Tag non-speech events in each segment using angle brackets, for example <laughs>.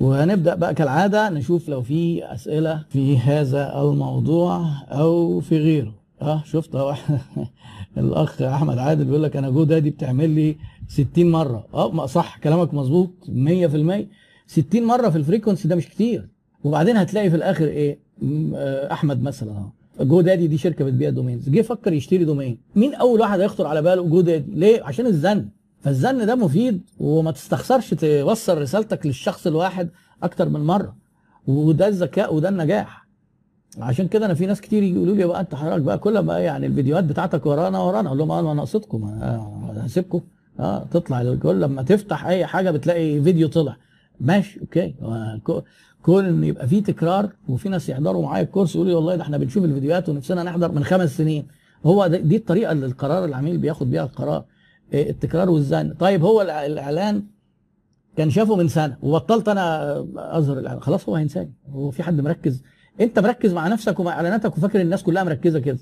وهنبدأ بقى كالعادة نشوف لو في أسئلة في هذا الموضوع أو في غيره. آه شفت أهو. <laughs> الأخ أحمد عادل بيقول لك أنا GoDaddy بتعمل لي 60 مرة. أه صح كلامك مظبوط 100% 60 مرة في ال frequency ده مش كتير. وبعدين هتلاقي في الآخر إيه؟ آه، أحمد مثلا أهو. GoDaddy دي شركة بتبيع domains. جه فكر يشتري domain. مين أول واحد هيخطر على باله GoDaddy؟ ليه؟ عشان الزن. فالزن ده مفيد وما تستخسرش توصل رسالتك للشخص الواحد أكتر من مرة. وده الذكاء وده النجاح. عشان كده أنا في ناس كتير يقولوا لي بقى أنت حضرتك بقى كل ما يعني الفيديوهات بتاعتك ورانا ورانا أقول لهم آه أنا قصدكم آه، هسيبكم. آه تطلع كل لما تفتح أي حاجة بتلاقي فيديو طلع. ماشي okay. آه، كو- كون إن يبقى في تكرار وفي ناس يحضروا معايا ال course يقولوا لي والله ده إحنا بنشوف الفيديوهات ونفسنا نحضر من خمس سنين. هو دي الطريقة اللي القرار العميل بياخد بيها القرار. التكرار والزن طيب هو الإعلان كان شافه من سنة وبطلت أنا أظهر الإعلان. خلاص هو هينساني هو في حد مركز. أنت مركز مع نفسك ومع إعلاناتك وفاكر الناس كلها مركزة كده.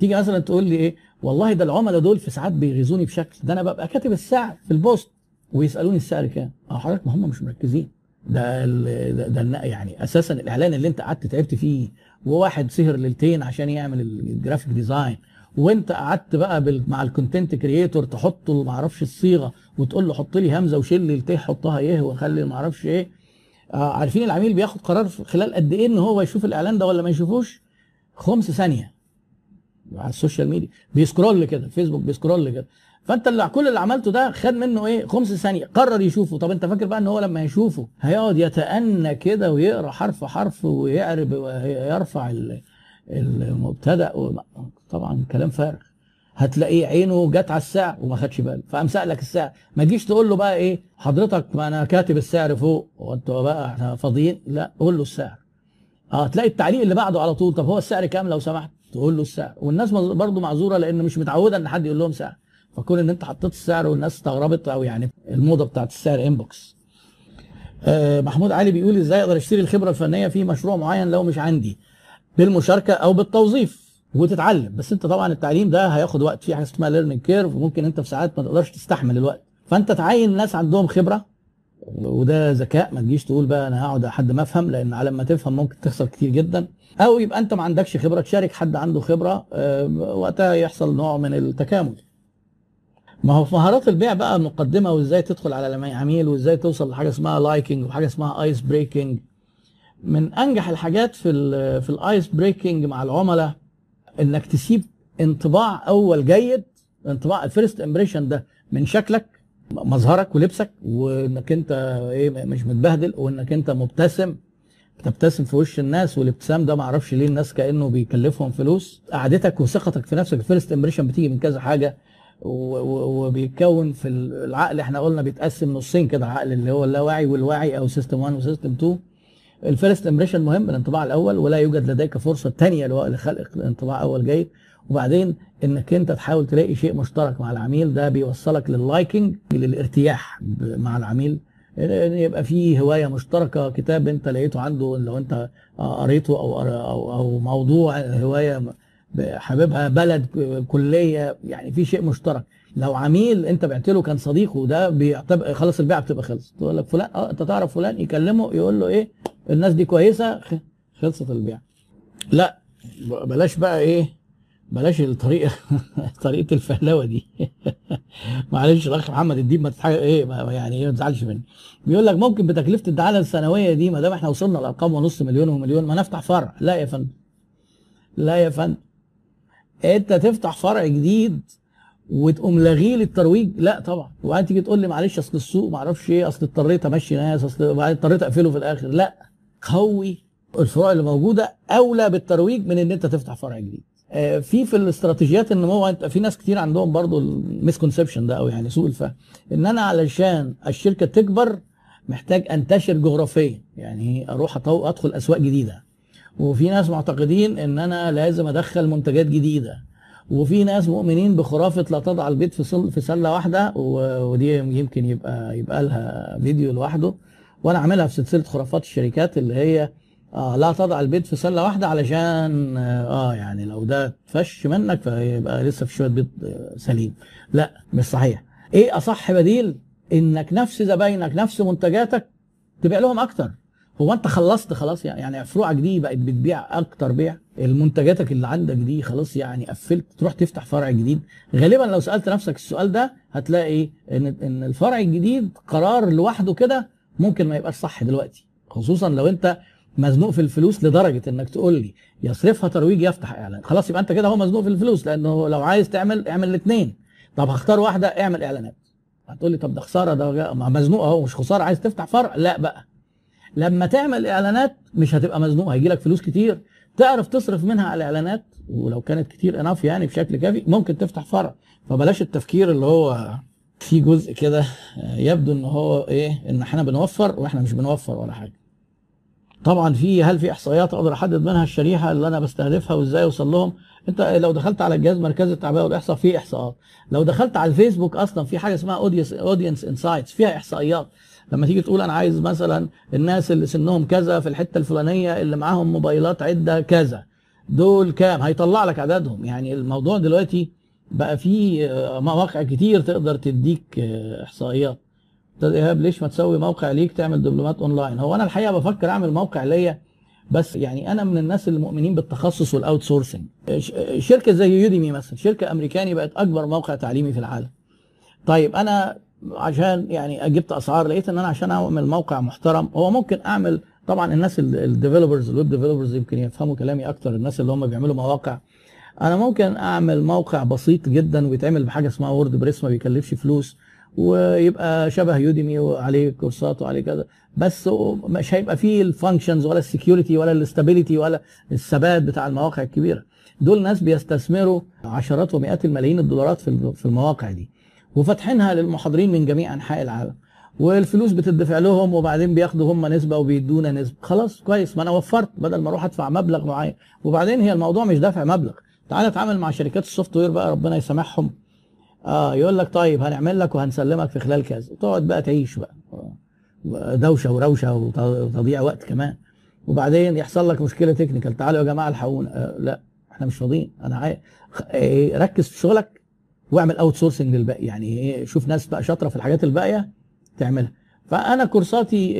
تيجي مثلا تقول لي إيه والله ده العملاء دول في ساعات بيغيظوني بشكل. ده أنا ببقى كاتب السعر في البوست ويسألوني السعر كام. أه حضرتك ما هم مش مركزين. ده ده, ده يعني أساسا الإعلان اللي أنت قعدت تعبت فيه وواحد سهر ليلتين عشان يعمل ال graphic design. وانت قعدت بقى بال- مع ال content creator تحط له ما أعرفش الصيغة وتقول له حط لي همزة وشيل لي الت حطها إيه وخلي ما أعرفش إيه. آه عارفين العميل بياخد قرار خلال قد إيه ان هو يشوف الإعلان ده ولا ما يشوفوش؟ خمس ثانية. على ال social media. بي scroll كده الفيسبوك بي scroll كده. فانت اللي كل اللي عملته ده خد منه إيه؟ خمس ثانية. قرر يشوفه. طب انت فاكر بقى ان هو لما يشوفه هيقعد يتأنى كده ويقرأ حرف حرف ويعرب ويرفع المبتدأ طبعا كلام فارغ. هتلاقيه عينه جت على السعر وما خدش باله. فقام سالك السعر ما تجيش تقول له بقى إيه؟ حضرتك ما أنا كاتب السعر فوق. وانتوا بقى إحنا فاضيين؟ لا قول له السعر. آه تلاقي التعليق اللي بعده على طول. طب هو السعر كام لو سمحت؟ تقول له السعر. والناس برضو معذورة لأن مش متعودة إن حد يقول لهم سعر. فكون إن أنت حطيت السعر والناس استغربت أو يعني الموضة بتاعت السعر انبوكس آه محمود علي بيقول إزاي أقدر أشتري الخبرة الفنية في مشروع معين لو مش عندي؟ بالمشاركة أو بالتوظيف وتتعلم. بس أنت طبعا التعليم ده هياخد وقت. في حاجة اسمها learning curve وممكن أنت في ساعات ما تقدرش تستحمل الوقت. فأنت تعين ناس عندهم خبرة وده ذكاء. ما تجيش تقول بقى أنا هقعد لحد ما أفهم لأن على ما تفهم ممكن تخسر كتير جدا. أو يبقى أنت ما عندكش خبرة تشارك حد عنده خبرة آه، وقتها يحصل نوع من التكامل. ما هو في مهارات البيع بقى مقدمه وإزاي تدخل على العميل وإزاي توصل لحاجة اسمها liking وحاجة اسمها ice breaking من أنجح الحاجات في ال في ال ice breaking مع العملاء إنك تسيب انطباع أول جيد انطباع ال first impression ده من شكلك مظهرك ولبسك وإنك أنت إيه مش متبهدل وإنك أنت مبتسم. بتبتسم في وش الناس والابتسام ده معرفش ليه الناس كأنه بيكلفهم فلوس. قعدتك وثقتك في نفسك ال first impression بتيجي من كذا حاجة وبيتكون في العقل. إحنا قلنا بيتقسم نصين كده العقل اللي هو اللاواعي والواعي أو system 1 و system 2 ال first impression مهم الانطباع الأول ولا يوجد لديك فرصة ثانية لخلق انطباع أول جيد. وبعدين إنك أنت تحاول تلاقي شيء مشترك مع العميل ده بيوصلك لل liking للارتياح مع العميل. إن يبقى في هواية مشتركة كتاب أنت لقيته عنده لو أنت قريته أو أو أو موضوع هواية حاببها بلد كلية يعني في شيء مشترك. لو عميل أنت بعت له كان صديقه ده بيعتبر خلاص البيعة بتبقى خلصت. تقول لك فلان آه أنت تعرف فلان؟ يكلمه يقول له إيه؟ الناس دي كويسة خلصت البيعه لا بلاش بقى إيه بلاش الطريقة <laughs> طريقة الفهلوة دي. <laughs> معلش الأخ محمد الديب ما تتحاجة إيه ما يعني إيه ما تزعلش مني. بيقول لك ممكن بتكلفة الدعايه السنوية دي ما دام إحنا وصلنا لأرقام ونص مليون ومليون ما نفتح فرع. لا يا فندم. لا يا فندم. أنت تفتح فرع جديد وتقوم لاغيه للترويج؟ لا طبعا. وبعدين تيجي تقول لي معلش أصل السوق ما أعرفش إيه أصل اضطريت أمشي ناس أصل اضطريت أقفله في الآخر. لا. قوي الفروع اللي موجودة أولى بالترويج من إن أنت تفتح فرع جديد. آه، في في الاستراتيجيات النمو انت في ناس كتير عندهم برضو ال misconception ده أو يعني سوء الفهم. إن أنا علشان الشركة تكبر محتاج أنتشر جغرافيا. يعني أروح أدخل أسواق جديدة. وفي ناس معتقدين إن أنا لازم أدخل منتجات جديدة. وفي ناس مؤمنين بخرافة لا تضع البيض في في سلة واحدة ودي يمكن يبقى يبقى لها فيديو لوحده. وأنا عاملها في سلسلة خرافات الشركات اللي هي آه لا تضع البيض في سلة واحدة علشان آه يعني لو ده فش منك فيبقى لسه في شوية بيض آه، سليم. لا مش صحيح. إيه أصح بديل؟ إنك نفس زباينك نفس منتجاتك تبيع لهم أكتر. هو أنت خلصت خلاص يعني فروعك دي بقت بتبيع أكتر بيع. المنتجاتك اللي عندك دي خلاص يعني قفلت. تروح تفتح فرع جديد. غالبا لو سألت نفسك السؤال ده هتلاقي ان إن الفرع الجديد قرار لوحده كده ممكن ما يبقاش صح دلوقتي خصوصا لو أنت مزنوق في الفلوس لدرجة إنك تقول لي يصرفها ترويج يفتح إعلان. خلاص يبقى أنت كده هو مزنوق في الفلوس لأنه لو عايز تعمل اعمل الاثنين طب هختار واحدة اعمل إعلانات. هتقول لي طب ده خسارة ده مزنوق أهو مش خسارة عايز تفتح فرع؟ لا بقى. لما تعمل إعلانات مش هتبقى مزنوق هيجي لك فلوس كتير. تعرف تصرف منها على الإعلانات ولو كانت كتير اناف يعني بشكل كافي ممكن تفتح فرع. فبلاش التفكير اللي هو في جزء كده يبدو إن هو إيه إن إحنا بنوفر وإحنا مش بنوفر ولا حاجة. طبعا في هل في إحصائيات أقدر أحدد منها الشريحة اللي أنا بستهدفها وإزاي أوصل لهم؟ أنت لو دخلت على الجهاز مركزي التعبئة والإحصاء في إحصاءات. لو دخلت على الفيسبوك أصلا في حاجة اسمها audience audience insights فيها إحصائيات. لما تيجي تقول أنا عايز مثلا الناس اللي سنهم كذا في الحتة الفلانية اللي معاهم موبايلات عدة كذا دول كام؟ هيطلع لك عددهم. يعني الموضوع دلوقتي بقى فيه مواقع كتير تقدر تديك إحصائيات. أستاذ إيهاب ليش ما تسوي موقع ليك تعمل دبلومات أونلاين؟ هو أنا الحقيقة بفكر أعمل موقع ليا بس يعني أنا من الناس المؤمنين بالتخصص وال outsourcing شركة زي يوديمي مثلا شركة أمريكاني بقت أكبر موقع تعليمي في العالم. طيب أنا عشان يعني جبت أسعار لقيت إن أنا عشان أعمل موقع محترم هو ممكن أعمل طبعا الناس ال developers ال web developers يمكن يفهموا كلامي أكتر الناس اللي هم بيعملوا مواقع أنا ممكن أعمل موقع بسيط جدا ويتعمل بحاجة اسمها WordPress ما بيكلفش فلوس ويبقى شبه يوديمي وعليه كورسات وعليه كذا بس مش هيبقى فيه ال functions ولا ال security ولا ال stability ولا الثبات بتاع المواقع الكبيرة. دول ناس بيستثمروا عشرات ومئات الملايين الدولارات في المواقع دي وفاتحينها للمحاضرين من جميع أنحاء العالم. والفلوس بتدفع لهم وبعدين بياخدوا هم نسبة وبيدونا نسبة. خلاص كويس ما أنا وفرت بدل ما أروح أدفع مبلغ معين. وبعدين هي الموضوع مش دافع مبلغ. تعالى اتعامل مع شركات ال software بقى ربنا يسامحهم. آه يقول لك طيب هنعمل لك وهنسلمك في خلال كذا. وتقعد بقى تعيش بقى. دوشة وروشة وتضييع وقت كمان. وبعدين يحصل لك مشكلة technical تعالوا يا جماعة الحقونا آه لا إحنا مش فاضيين. أنا عايز ركز في شغلك واعمل outsourcing للباقي. يعني إيه شوف ناس بقى شاطرة في الحاجات الباقية تعملها. فأنا كورساتي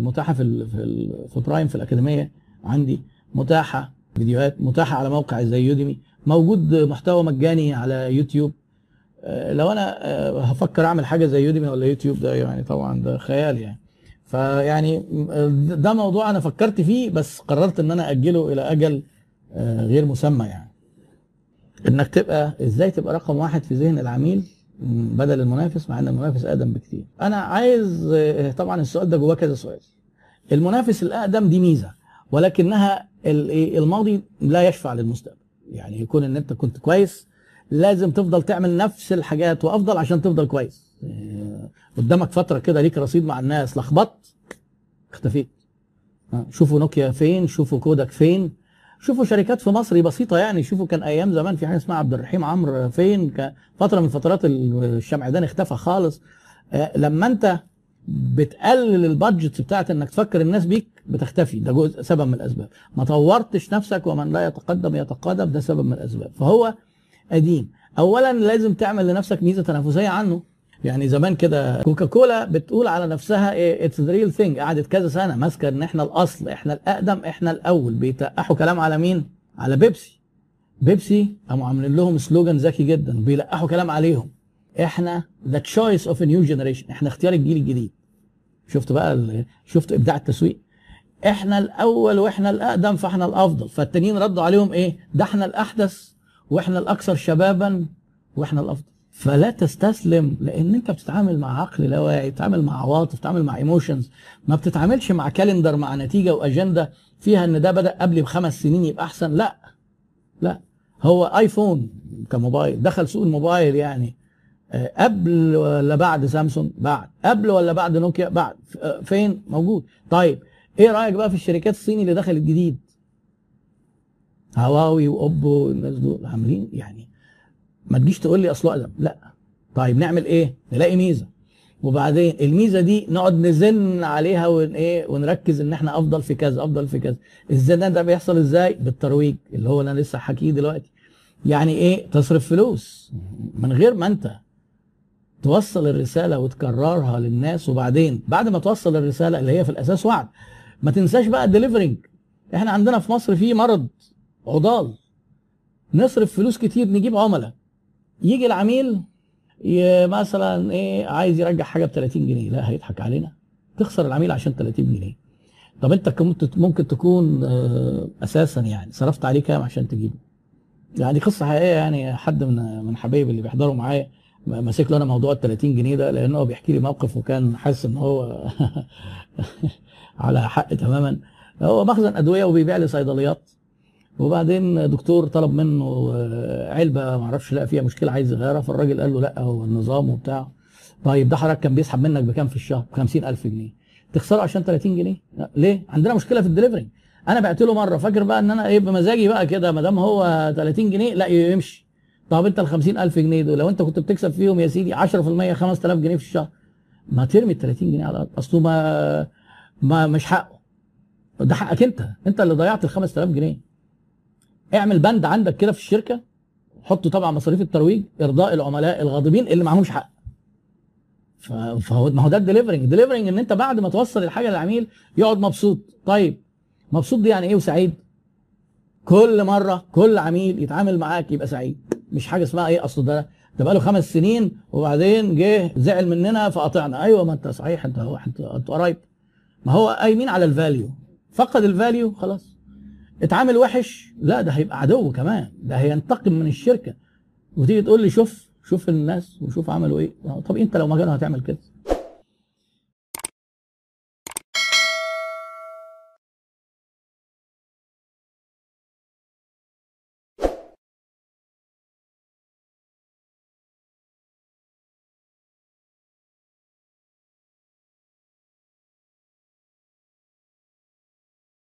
متاحة في في, في برايم في الأكاديمية عندي متاحة. فيديوهات متاحة على موقع زي يوديمي موجود محتوى مجاني على يوتيوب. لو أنا هفكر أعمل حاجة زي يوديمي ولا يوتيوب ده يعني طبعا ده خيال يعني. فيعني ده موضوع أنا فكرت فيه بس قررت إن أنا أجله إلى أجل غير مسمى يعني. إنك تبقى إزاي تبقى رقم واحد في ذهن العميل بدل المنافس مع إن المنافس أقدم بكتير. أنا عايز طبعا السؤال ده جواه كذا سؤال. المنافس الأقدم دي ميزة ولكنها الماضي لا يشفع للمستقبل. يعني يكون إن أنت كنت كويس لازم تفضل تعمل نفس الحاجات وأفضل عشان تفضل كويس. قدامك فترة كده ليك رصيد مع الناس لخبطت اختفيت. شوفوا نوكيا فين شوفوا كودك فين. شوفوا شركات في مصر بسيطة يعني شوفوا كان أيام زمان في حاجة اسمها عبد الرحيم عمرو فين؟ فترة من فترات الشمعدان اختفى خالص. لما أنت بتقلل ال budget بتاعت انك تفكر الناس بيك بتختفي. ده جزء سبب من الأسباب. ما طورتش نفسك ومن لا يتقدم يتقادم ده سبب من الأسباب. فهو قديم. اولا لازم تعمل لنفسك ميزة تنافسية عنه. يعني زمان كده كوكا كولا بتقول على نفسها it's the real thing قعدت كذا سنة ماسكة إن إحنا الأصل إحنا الأقدم إحنا الأول. بيتلقحوا كلام على مين؟ على بيبسي. بيبسي قاموا عاملين لهم slogan ذكي جدا بيلقحوا كلام عليهم. إحنا the choice of new generation إحنا اختيار الجيل الجديد. شفت بقى شفت إبداع التسويق؟ إحنا الأول وإحنا الأقدم فإحنا الأفضل. فالتانيين ردوا عليهم إيه؟ ده إحنا الأحدث وإحنا الأكثر شبابا وإحنا الأفضل. فلا تستسلم لأن أنت بتتعامل مع عقل لا واعي بتتعامل مع عواطف بتتعامل مع emotions ما بتتعاملش مع calendar مع نتيجة واجنده فيها إن ده بدأ قبل بخمس سنين يبقى أحسن. لا لا. هو ايفون كموبايل. دخل سوق الموبايل يعني. قبل ولا بعد سامسونج؟ بعد. قبل ولا بعد نوكيا؟ بعد. فين؟ موجود. طيب إيه رأيك بقى في الشركات الصيني اللي دخلت جديد؟ هواوي وأوبو والناس دول عاملين يعني ما تجيش تقول لي اصله أقدم. لا. طيب نعمل إيه؟ نلاقي ميزة. وبعدين الميزة دي نقعد نزن عليها ون إيه؟ ونركز إن إحنا أفضل في كذا أفضل في كذا. الزن ده بيحصل إزاي؟ بالترويج اللي هو أنا لسه حكيه دلوقتي. يعني إيه؟ تصرف فلوس. من غير ما أنت توصل الرسالة وتكررها للناس وبعدين بعد ما توصل الرسالة اللي هي في الأساس وعد. ما تنساش بقى ال delivering إحنا عندنا في مصر في مرض عضال. نصرف فلوس كتير نجيب عملاء. يجي العميل مثلا إيه عايز يرجع حاجة ب 30 جنيه. لا هيضحك علينا. تخسر العميل عشان 30 جنيه. طب أنت كنت ممكن تكون آه، أساسا يعني صرفت عليه كام عشان تجيبه؟ يعني قصة حقيقية يعني حد من من حبايبي اللي بيحضروا معايا ماسك له أنا موضوع ال 30 جنيه ده لأن هو بيحكي لي موقف وكان حاسس ان هو <laughs> على حق تماما. هو مخزن أدوية وبيبيع لي صيدليات. وبعدين دكتور طلب منه آه، علبة ما أعرفش لقى فيها مشكلة عايز يغيرها فالراجل قال له لا هو النظام وبتاع. طيب ده حضرتك كان بيسحب منك بكام في الشهر؟ ب 50000 جنيه. تخسره عشان 30 جنيه؟ ليه؟ عندنا مشكلة في الدليفري. أنا بعت له مرة فاكر بقى إن أنا إيه بمزاجي بقى كده ما دام هو 30 جنيه لا يمشي. طب انت ال 50000 جنيه دول لو انت كنت بتكسب فيهم يا سيدي 10% 5000 جنيه في الشهر ما ترمي ال 30 جنيه على الأرض. اصله ما ما مش حقه. ده حقك انت. انت اللي ضيعت ال 5000 جنيه. اعمل بند عندك كده في الشركة حط طبعا مصاريف الترويج إرضاء العملاء الغاضبين اللي معهمش حق. فهو ما هو ده ال delivering ال delivering إن أنت بعد ما توصل الحاجة للعميل يقعد مبسوط. طيب مبسوط دي يعني إيه وسعيد؟ كل مرة كل عميل يتعامل معاك يبقى سعيد. مش حاجة اسمها إيه أصل ده ده بقى له خمس سنين وبعدين جه زعل مننا فقطعنا. أيوه ما أنت صحيح أنت أنت أنت قريب. ما هو قايمين على ال value فقد ال value خلاص. اتعامل وحش لا ده هيبقى عدو كمان. ده هينتقم من الشركة. وتيجي تقول لي شوف شوف الناس وشوف عملوا إيه. طب أنت لو مكانه هتعمل كده.